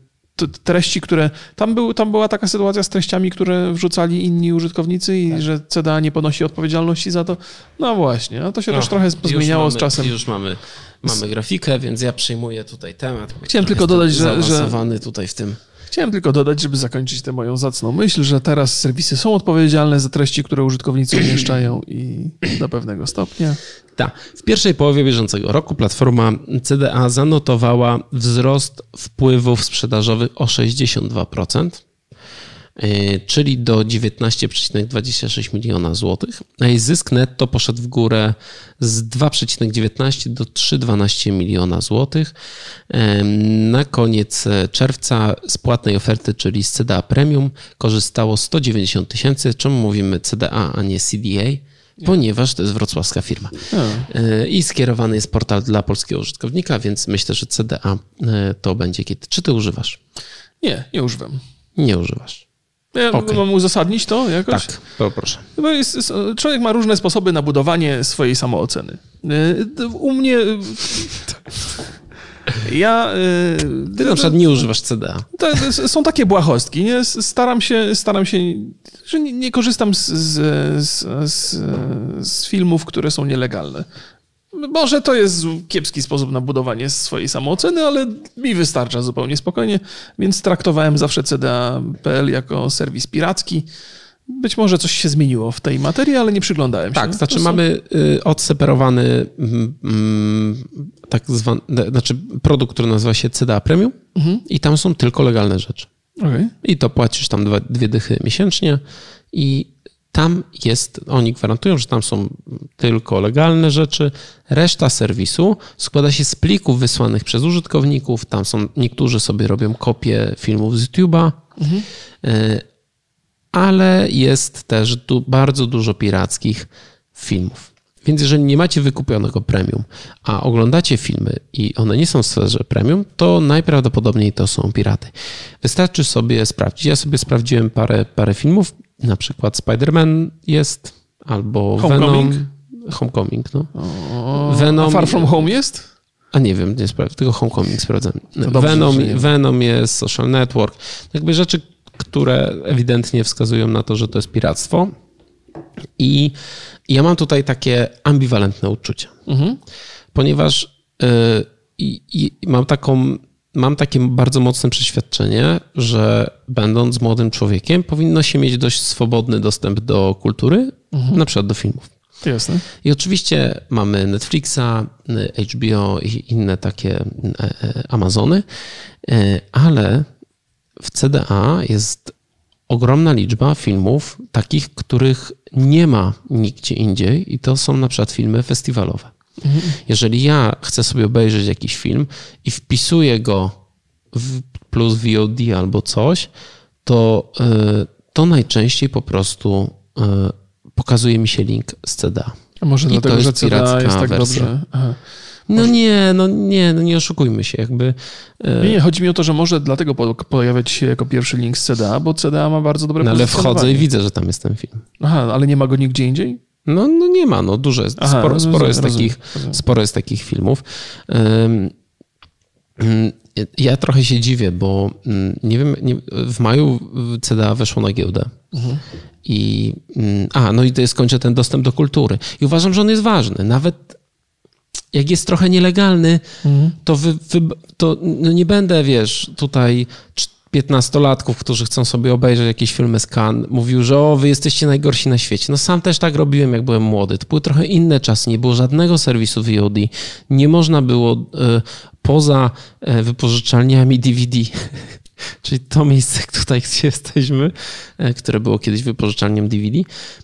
treści, które. Tam, był, tam była taka sytuacja z treściami, które wrzucali inni użytkownicy i że CDA nie ponosi odpowiedzialności za to. No właśnie, a to się też trochę zmieniało mamy, z czasem. Już mamy, mamy grafikę, więc ja przejmuję tutaj temat. Chciałem tylko dodać, że- że- tutaj w tym. Chciałem tylko dodać, żeby zakończyć tę moją zacną myśl, że teraz serwisy są odpowiedzialne za treści, które użytkownicy umieszczają i do pewnego stopnia. Tak. W pierwszej połowie bieżącego roku platforma CDA zanotowała wzrost wpływów sprzedażowych o 62%, yy, czyli do 19,26 miliona złotych, a jej zysk netto poszedł w górę z 2,19 do 3,12 miliona złotych. Na koniec czerwca z płatnej oferty, czyli z CDA Premium, korzystało 190 tysięcy. Czemu mówimy CDA, a nie CDA? Ponieważ to jest wrocławska firma. A, E, I skierowany jest portal dla polskiego użytkownika, więc myślę, że CDA e, to będzie kiedy. Czy ty używasz? nie, nie używam. Nie używasz. Ja Okej. mam uzasadnić to jakoś? Tak, poproszę. Bo jest, człowiek ma różne sposoby na budowanie swojej samooceny. Y, U mnie... Ja... y, Ty na przykład nie używasz CDA. To jest- są takie błahostki. Nie? Staram się, staram się że nie, nie korzystam z, z, z, z filmów, które są nielegalne. Może to jest kiepski sposób na budowanie swojej samooceny, ale mi wystarcza zupełnie spokojnie, więc traktowałem zawsze CDA.pl jako serwis piracki. Być może coś się zmieniło w tej materii, ale nie przyglądałem się. Tak, znaczy mamy y, odseparowany mm, mm, tak zwany, znaczy produkt, który nazywa się CDA Premium i tam są tylko legalne rzeczy. Okej. I to płacisz tam dwa, dwie dychy miesięcznie i tam jest, oni gwarantują, że tam są tylko legalne rzeczy. Reszta serwisu składa się z plików wysłanych przez użytkowników. Tam są, niektórzy sobie robią kopie filmów z YouTube'a, E, ale jest też du, bardzo dużo pirackich filmów. Więc jeżeli nie macie wykupionego premium, a oglądacie filmy i one nie są w sferze premium, to najprawdopodobniej to są piraty. Wystarczy sobie sprawdzić. Ja sobie sprawdziłem parę, parę filmów, na przykład Spider-Man jest, albo Homecoming? Venom. Homecoming, no. O, Venom- Far From Home jest? A nie wiem, nie sprawdzę, tylko Homecoming sprawdzam. dobrze, Venom. Venom jest, Social Network. Jakby rzeczy, które ewidentnie wskazują na to, że to jest piractwo. I ja mam tutaj takie ambiwalentne uczucia. Mhm. Ponieważ y, i, i mam taką, mam takie bardzo mocne przeświadczenie, że będąc młodym człowiekiem, powinno się mieć dość swobodny dostęp do kultury, Mhm. na przykład do filmów. Jasne. I oczywiście mamy Netflixa, HBO i inne takie e, e, Amazony, e, ale w CDA jest ogromna liczba filmów, takich, których nie ma nigdzie indziej, i to są na przykład filmy festiwalowe. Jeżeli ja chcę sobie obejrzeć jakiś film i wpisuję go w plus VOD albo coś, to, y, to najczęściej po prostu y, pokazuje mi się link z CDA. A może I dlatego, to że jest CDA jest tak wersja. dobrze. Aha. No nie, no nie, no nie oszukujmy się, jakby. y, Nie, nie, chodzi mi o to, że może dlatego po- pojawiać się jako pierwszy link z CDA, bo CDA ma bardzo dobre No ale wchodzę i widzę, że tam jest ten film. Aha, ale nie ma go nigdzie indziej? No, no nie ma, no dużo jest. Aha, sporo, rozumiem, sporo, jest rozumiem, takich, rozumiem. sporo jest takich filmów. Ja trochę się dziwię, bo ym, nie wiem, nie, w maju CDA weszło na giełdę. Mhm. I, ym, a, no i to jest kończę ten dostęp do kultury. I uważam, że on jest ważny. Nawet jak jest trochę nielegalny, Mhm. to, wy, wy, to no nie będę, wiesz, tutaj 15-latków, którzy chcą sobie obejrzeć jakieś filmy z Cannes, mówił, że o, wy jesteście najgorsi na świecie. No sam też tak robiłem, jak byłem młody. To były trochę inne czasy, nie było żadnego serwisu VOD. Nie można było e, poza e, wypożyczalniami DVD, czyli to miejsce tutaj, gdzie jesteśmy, e, które było kiedyś wypożyczalnią DVD,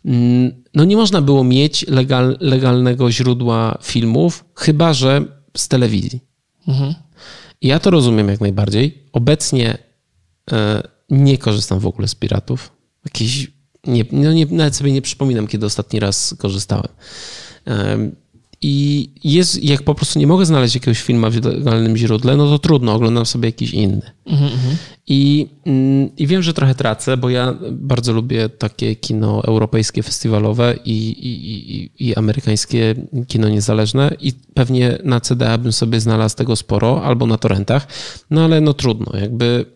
mm, no nie można było mieć legal, legalnego źródła filmów, chyba że z telewizji. Mhm. Ja to rozumiem jak najbardziej. Obecnie nie korzystam w ogóle z piratów. Jakieś, nie, no nie, nawet sobie nie przypominam, kiedy ostatni raz korzystałem. Em, I jest, jak po prostu nie mogę znaleźć jakiegoś filmu w legalnym źródle, no to trudno, oglądam sobie jakiś inny. I, mm, I wiem, że trochę tracę, bo ja bardzo lubię takie kino europejskie, festiwalowe i, i, i, i amerykańskie kino niezależne i pewnie na CDA bym sobie znalazł tego sporo, albo na torrentach, no ale no trudno, jakby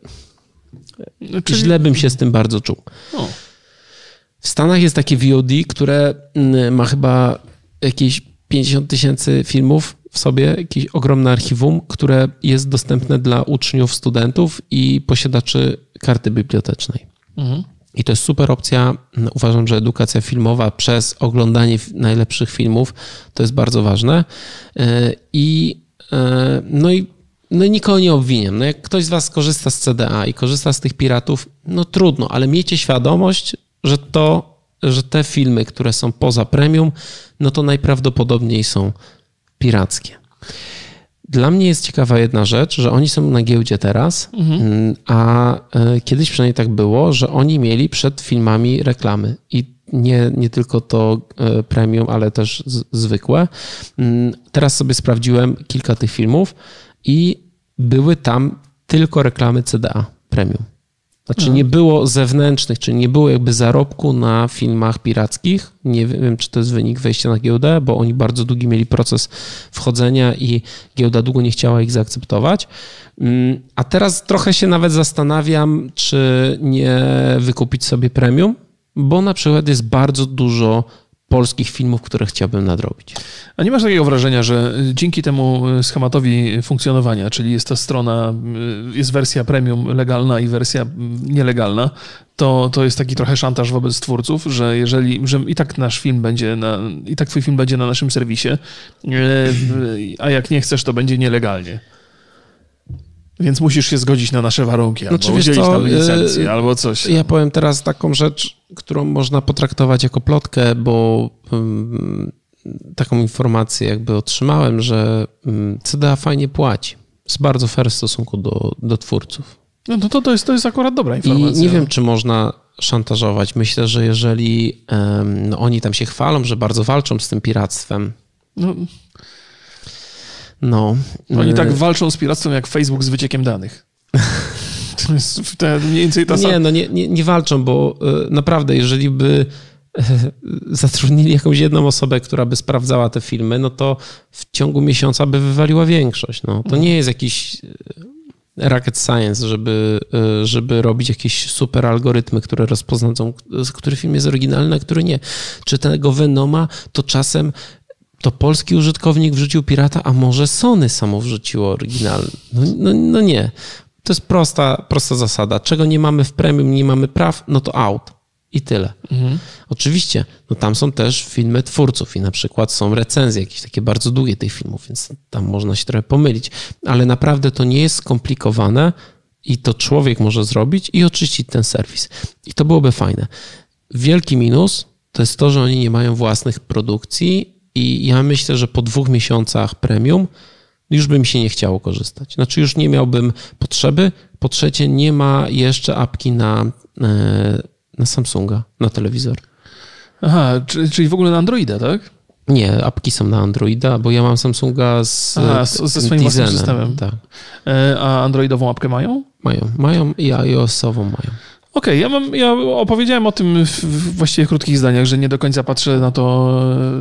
czyli- źle bym się z tym bardzo czuł. O, W Stanach jest takie VOD, które mm, ma chyba jakieś 50 tysięcy filmów w sobie, jakieś ogromne archiwum, które jest dostępne dla uczniów, studentów i posiadaczy karty bibliotecznej. mhm. I to jest super opcja. Uważam, że edukacja filmowa przez oglądanie najlepszych filmów to jest bardzo ważne. E, I e, no i no nikogo nie obwiniam. No jak ktoś z Was korzysta z CDA i korzysta z tych piratów, no trudno, ale miejcie świadomość, że to, że te filmy, które są poza premium, no to najprawdopodobniej są pirackie. Dla mnie jest ciekawa jedna rzecz, że oni są na giełdzie teraz, mm, a e, kiedyś przynajmniej tak było, że oni mieli przed filmami reklamy i nie, nie tylko to e, premium, ale też z, zwykłe. Mm, Teraz sobie sprawdziłem kilka tych filmów i były tam tylko reklamy CDA premium. Znaczy nie było zewnętrznych, czyli nie było jakby zarobku na filmach pirackich. Nie wiem, czy to jest wynik wejścia na giełdę, bo oni bardzo długi mieli proces wchodzenia i giełda długo nie chciała ich zaakceptować. Mm, A teraz trochę się nawet zastanawiam, czy nie wykupić sobie premium, bo na przykład jest bardzo dużo polskich filmów, które chciałbym nadrobić. A nie masz takiego wrażenia, że dzięki temu schematowi funkcjonowania, czyli jest ta strona, y, jest wersja premium legalna i wersja nielegalna, to, to jest taki trochę szantaż wobec twórców, że jeżeli, że i tak nasz film będzie na, i tak twój film będzie na naszym serwisie, y, a jak nie chcesz, to będzie nielegalnie. Więc musisz się zgodzić na nasze warunki, albo Znaczy, wiesz udzielić co, nam licencję, y, albo coś. Ja powiem teraz taką rzecz, którą można potraktować jako plotkę, bo ym, taką informację jakby otrzymałem, że ym, CDA fajnie płaci. Jest bardzo fair w stosunku do, do twórców. No to, to, to, jest, to jest akurat dobra I informacja. nie wiem, czy można szantażować. Myślę, że jeżeli ym, no oni tam się chwalą, że bardzo walczą z tym piractwem, No, no. Oni tak walczą z piractwem jak Facebook z wyciekiem danych. To jest mniej więcej ta sama. Nie, no nie, nie, nie walczą, bo y, naprawdę, jeżeli by y, zatrudnili jakąś jedną osobę, która by sprawdzała te filmy, no to w ciągu miesiąca by wywaliła większość. No, to nie jest jakiś rocket science, żeby, żeby robić jakieś super algorytmy, które rozpoznają, który film jest oryginalny, a który nie. Czy tego Venoma to czasem to polski użytkownik wrzucił pirata, a może Sony samo wrzuciło oryginalny. No, no, no nie. To jest prosta, prosta zasada. Czego nie mamy w premium, nie mamy praw, no to out. I tyle. Oczywiście, no tam są też filmy twórców i na przykład są recenzje jakieś takie bardzo długie tych filmów, więc tam można się trochę pomylić, ale naprawdę to nie jest skomplikowane i to człowiek może zrobić i oczyścić ten serwis. I to byłoby fajne. Wielki minus to jest to, że oni nie mają własnych produkcji i ja myślę, że po dwóch miesiącach premium już by mi się nie chciało korzystać. Znaczy już nie miałbym potrzeby. Po trzecie, nie ma jeszcze apki na, e, na Samsunga, na telewizor. Aha, czyli w ogóle na Androida, tak? Nie, apki są na Androida, bo ja mam Samsunga z, Aha, ze swoim własnym systemem. Tak. E, a Androidową apkę mają? Mają, mają i iOS-ową mają. Okej, okay, ja, ja opowiedziałem o tym w właściwie krótkich zdaniach, że nie do końca patrzę na to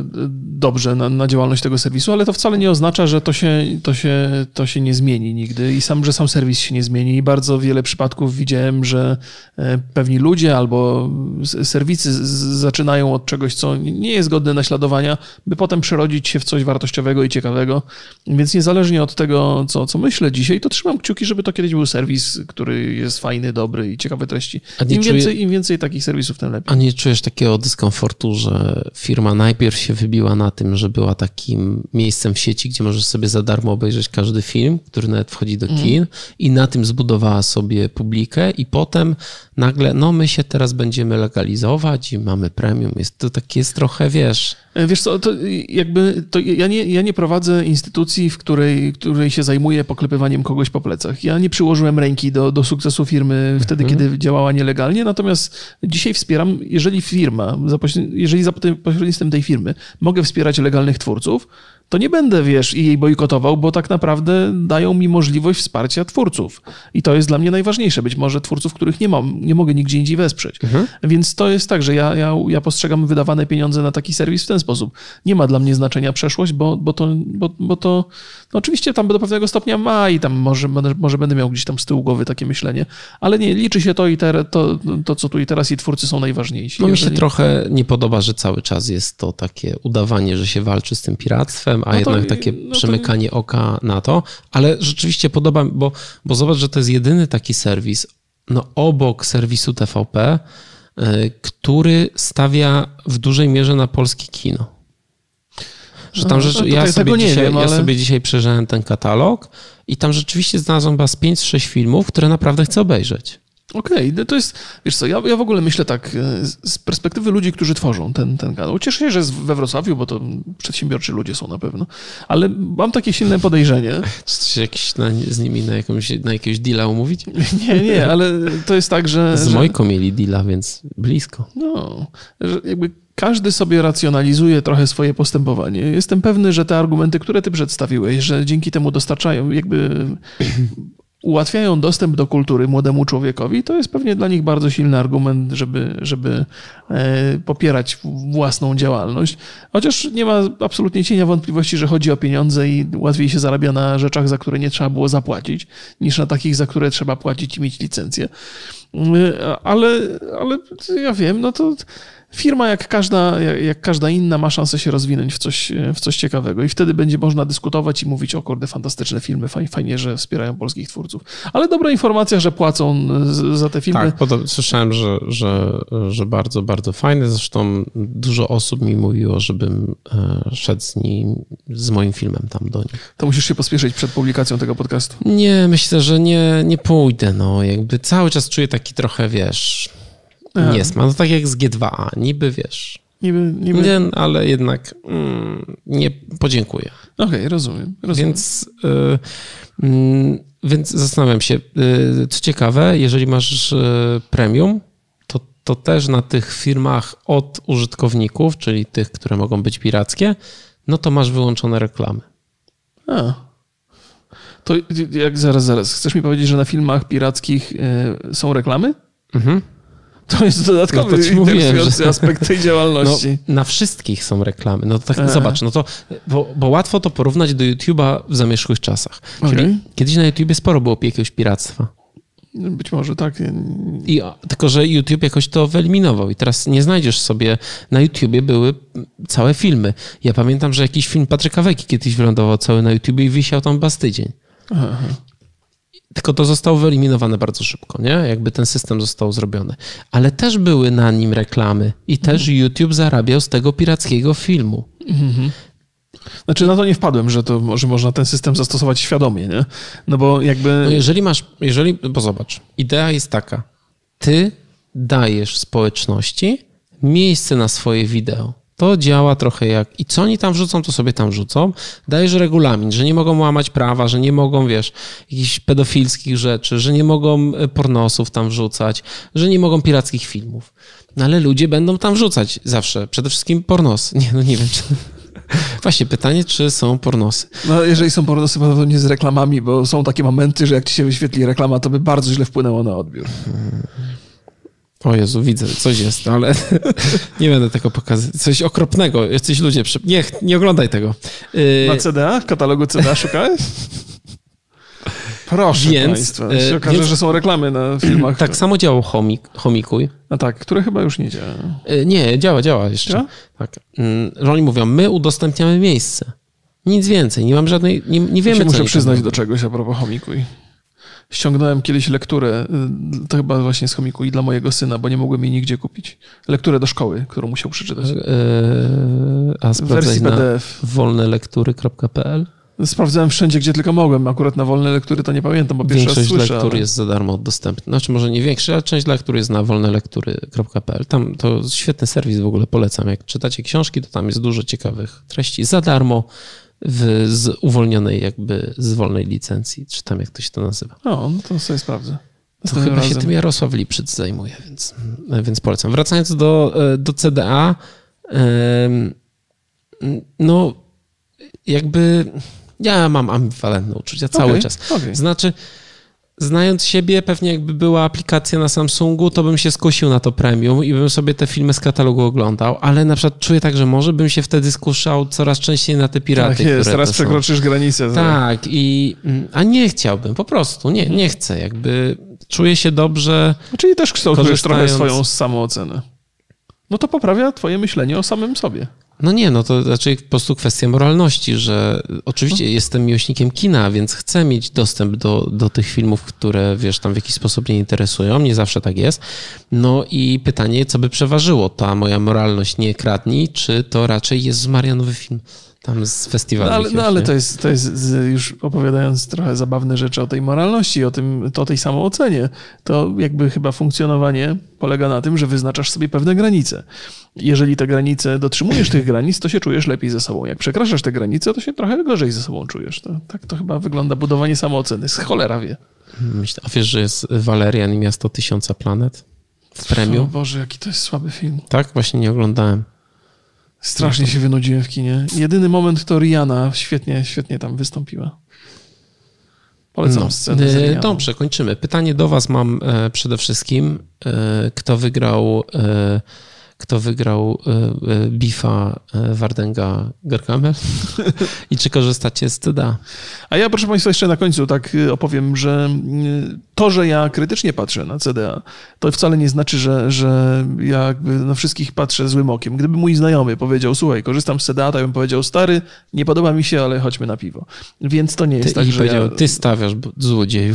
e, dobrze, na, na, działalność tego serwisu, ale to wcale nie oznacza, że to się, to, się, to się nie zmieni nigdy i sam, że sam serwis się nie zmieni. I bardzo wiele przypadków widziałem, że e, pewni ludzie albo serwisy zaczynają od czegoś, co nie jest godne naśladowania, by potem przerodzić się w coś wartościowego i ciekawego. Więc niezależnie od tego, co, co myślę dzisiaj, to trzymam kciuki, żeby to kiedyś był serwis, który jest fajny, dobry i ciekawe treści im, czuje... więcej, Im więcej takich serwisów, tym lepiej. A nie czujesz takiego dyskomfortu, że firma najpierw się wybiła na tym, że była takim miejscem w sieci, gdzie możesz sobie za darmo obejrzeć każdy film, który nawet wchodzi do mhm. kin mm. i na tym zbudowała sobie publikę i potem nagle, no my się teraz będziemy legalizować i mamy premium. Jest to takie jest trochę, wiesz... E, wiesz co, to jakby to ja, nie, ja nie prowadzę instytucji, w której, której się zajmuję poklepywaniem kogoś po plecach. Ja nie przyłożyłem ręki do, do sukcesu firmy wtedy, mhm. kiedy działała nielegalnie, natomiast dzisiaj wspieram, jeżeli firma, jeżeli za pośrednictwem tej firmy mogę wspierać legalnych twórców, to nie będę, wiesz, i jej bojkotował, bo tak naprawdę dają mi możliwość wsparcia twórców. I to jest dla mnie najważniejsze. Być może twórców, których nie mam, nie mogę nigdzie indziej wesprzeć. Mhm. Więc to jest tak, że ja, ja, ja postrzegam wydawane pieniądze na taki serwis w ten sposób. Nie ma dla mnie znaczenia przeszłość, bo, bo to, bo, bo to no oczywiście tam do pewnego stopnia ma i tam może, może będę miał gdzieś tam z tyłu głowy takie myślenie, ale nie, liczy się to i te, to, to, co tu i teraz i twórcy są najważniejsi. No mi się trochę nie podoba, że cały czas jest to takie udawanie, że się walczy z tym piractwem, a no jednak takie no przemykanie to... oka na to, ale rzeczywiście podoba mi, bo, bo zobacz, że to jest jedyny taki serwis, no obok serwisu TVP, y, który stawia w dużej mierze na polskie kino. Że tam rzecz, no, ja, sobie dzisiaj, wiem, ale... ja sobie dzisiaj przejrzałem ten katalog i tam rzeczywiście znalazłem chyba z 5-6 filmów, które naprawdę chcę obejrzeć. Okej, okay, to jest, wiesz co, ja, ja w ogóle myślę tak, e, z perspektywy ludzi, którzy tworzą ten, ten kanał. Cieszę się, że jest we Wrocławiu, bo to przedsiębiorczy ludzie są na pewno, ale mam takie silne podejrzenie. Czy jakiś na, z nimi na, jakąś, na jakiegoś deala umówić? Nie, nie, ale to jest tak, że... Z że... Mojką mieli deala, więc blisko. No, że jakby każdy sobie racjonalizuje trochę swoje postępowanie. Jestem pewny, że te argumenty, które ty przedstawiłeś, że dzięki temu dostarczają jakby ułatwiają dostęp do kultury młodemu człowiekowi, to jest pewnie dla nich bardzo silny argument, żeby, żeby e, popierać własną działalność. Chociaż nie ma absolutnie cienia wątpliwości, że chodzi o pieniądze i łatwiej się zarabia na rzeczach, za które nie trzeba było zapłacić, niż na takich, za które trzeba płacić i mieć licencję. E, ale, ale ja wiem, no to firma jak każda, jak każda inna ma szansę się rozwinąć w coś, w coś ciekawego i wtedy będzie można dyskutować i mówić o kurde, fantastyczne filmy, fajnie, że wspierają polskich twórców. Ale dobra informacja, że płacą za te filmy. Tak, słyszałem, że, że, że bardzo, bardzo fajne. Zresztą dużo osób mi mówiło, żebym e, szedł z nim, z moim filmem tam do nich. To musisz się pospieszyć przed publikacją tego podcastu. Nie, myślę, że nie, nie pójdę. No, jakby cały czas czuję taki trochę, wiesz nie ma. No tak jak z G2A, niby wiesz. Niby, niby... Nie, ale jednak mm, nie podziękuję. Okej, okay, rozumiem, rozumiem. Więc, y, y, więc zastanawiam się, y, co ciekawe, jeżeli masz y, premium, to, to też na tych firmach od użytkowników, czyli tych, które mogą być pirackie, no to masz wyłączone reklamy. A. To jak zaraz, zaraz. Chcesz mi powiedzieć, że na filmach pirackich y, są reklamy? Mhm. To jest dodatkowy no to mówiłem, że... aspekt tej działalności. No, na wszystkich są reklamy. No to tak, zobacz, no to, bo, bo, łatwo to porównać do YouTube'a w zamierzchłych czasach. Czyli okay. kiedyś na YouTubie sporo było jakiegoś piractwa. Być może tak. I, tylko, że YouTube jakoś to wyeliminował i teraz nie znajdziesz sobie, na YouTubie były całe filmy. Ja pamiętam, że jakiś film Patryka Weki kiedyś wylądował cały na YouTubie i wisiał tam bas tydzień. Aha. Tylko to zostało wyeliminowane bardzo szybko, nie? Jakby ten system został zrobiony. Ale też były na nim reklamy i też mhm. YouTube zarabiał z tego pirackiego filmu. Mhm. Znaczy na to nie wpadłem, że to może można ten system zastosować świadomie, nie? No bo jakby... No jeżeli masz, jeżeli, bo zobacz, idea jest taka, ty dajesz społeczności miejsce na swoje wideo. To działa trochę jak. I co oni tam wrzucą, to sobie tam wrzucą. Dajesz regulamin, że nie mogą łamać prawa, że nie mogą, wiesz, jakichś pedofilskich rzeczy, że nie mogą e, pornosów tam wrzucać, że nie mogą pirackich filmów. No ale ludzie będą tam wrzucać zawsze. Przede wszystkim pornos. Nie, no nie wiem, czy. Właśnie pytanie, czy są pornosy. No, jeżeli są pornosy, to nie z reklamami, bo są takie momenty, że jak ci się wyświetli reklama, to by bardzo źle wpłynęło na odbiór. O Jezu, widzę, coś jest, ale nie będę tego pokazywać. Coś okropnego, jesteś ludzie. Nie, nie oglądaj tego. Na y, CDA? W katalogu CDA szukałeś? Proszę więc, Państwa. Y, się okaże, więc, że są reklamy na filmach. Tak samo działał Homik, Homikuj. A tak, które chyba już nie działa. Y, nie, działa, działa jeszcze. Ja? Tak. Mm, że oni mówią, my udostępniamy miejsce. Nic więcej, nie mam żadnej, nie, nie wiemy, ja co muszę przyznać do czegoś a propos Homikuj ściągnąłem kiedyś lekturę, y, to chyba właśnie z chomiku i dla mojego syna, bo nie mogłem jej nigdzie kupić. Lekturę do szkoły, którą musiał przeczytać. Eee, a wersji PDF. wolnelektury.pl? Sprawdzałem wszędzie, gdzie tylko mogłem. Akurat na wolne lektury to nie pamiętam, bo pierwszy Większość raz słyszę. lektur ale... jest za darmo dostępna. Znaczy może nie większość, ale część lektur jest na wolnelektury.pl. Tam to świetny serwis w ogóle, polecam. Jak czytacie książki, to tam jest dużo ciekawych treści za darmo w, z uwolnionej jakby z wolnej licencji, czy tam jak to się to nazywa. O, no to sobie sprawdzę. To chyba razem. się tym Jarosław Liprzyc zajmuje, więc, więc polecam. Wracając do, do CDA, no jakby ja mam ambiwalentne uczucia cały okay, czas. Okay. Znaczy, znając siebie, pewnie jakby była aplikacja na Samsungu, to bym się skusił na to premium i bym sobie te filmy z katalogu oglądał, ale na przykład czuję tak, że może bym się wtedy skuszał coraz częściej na te piraty. Tak jest, teraz przekroczysz granicę. Tak, i, a nie chciałbym, po prostu, nie, nie chcę, jakby czuję się dobrze. Czyli też kształtujesz trochę swoją samoocenę. No to poprawia twoje myślenie o samym sobie. No nie, no to raczej po prostu kwestia moralności, że oczywiście no. jestem miłośnikiem kina, więc chcę mieć dostęp do, do tych filmów, które wiesz, tam w jakiś sposób mnie interesują. Nie zawsze tak jest. No i pytanie, co by przeważyło? Ta moja moralność nie kradnij, czy to raczej jest z Marianowy film? Tam z festiwalu. No ale, no, ale to jest, to jest już opowiadając trochę zabawne rzeczy o tej moralności, o, tym, to o tej samoocenie, to jakby chyba funkcjonowanie polega na tym, że wyznaczasz sobie pewne granice. Jeżeli te granice, dotrzymujesz tych granic, to się czujesz lepiej ze sobą. Jak przekraczasz te granice, to się trochę gorzej ze sobą czujesz. To, tak to chyba wygląda budowanie samooceny. Z cholera wie. Myślę, a wiesz, że jest Walerian i Miasto Tysiąca Planet w premium? O Boże, jaki to jest słaby film. Tak? Właśnie nie oglądałem. Strasznie się wynudziłem w kinie. Jedyny moment to Rihanna świetnie, świetnie tam wystąpiła. Polecam no. scenę. E, dobrze, kończymy. Pytanie do Was mam e, przede wszystkim. E, kto wygrał kto wygrał e, e, Bifa e, Wardenga Gargamel i czy korzystacie z TDA. A ja proszę Państwa jeszcze na końcu tak opowiem, że to, że ja krytycznie patrzę na CDA, to wcale nie znaczy, że, że ja jakby na wszystkich patrzę złym okiem. Gdyby mój znajomy powiedział, słuchaj, korzystam z CDA, to ja bym powiedział, stary, nie podoba mi się, ale chodźmy na piwo. Więc to nie jest ty, tak, że ja... Ty stawiasz złodzieju.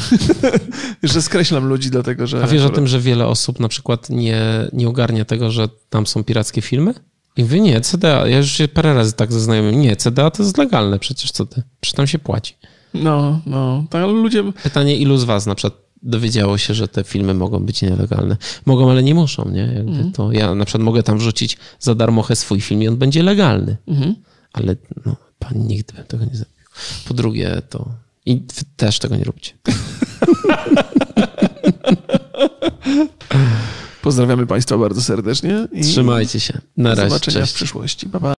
że skreślam ludzi dlatego, że... A wiesz o tym, że wiele osób na przykład nie, nie ogarnia tego, że tam są pirackie filmy? I wy nie, CDA, ja już się parę razy tak ze znajomym, nie, CDA to jest legalne przecież, co ty? Przecież tam się płaci. No, no, tak, ludzie... Pytanie, ilu z was na przykład dowiedziało się, że te filmy mogą być nielegalne? Mogą, ale nie muszą, nie? Jakby mhm. to ja na przykład mogę tam wrzucić za darmo swój film i on będzie legalny. Mhm. Ale no, pan nigdy bym tego nie zrobił. Po drugie, to i wy też tego nie róbcie. Pozdrawiamy Państwa bardzo serdecznie. Trzymajcie się. Na razie. Do zobaczenia Cześć. w przyszłości. Pa, pa.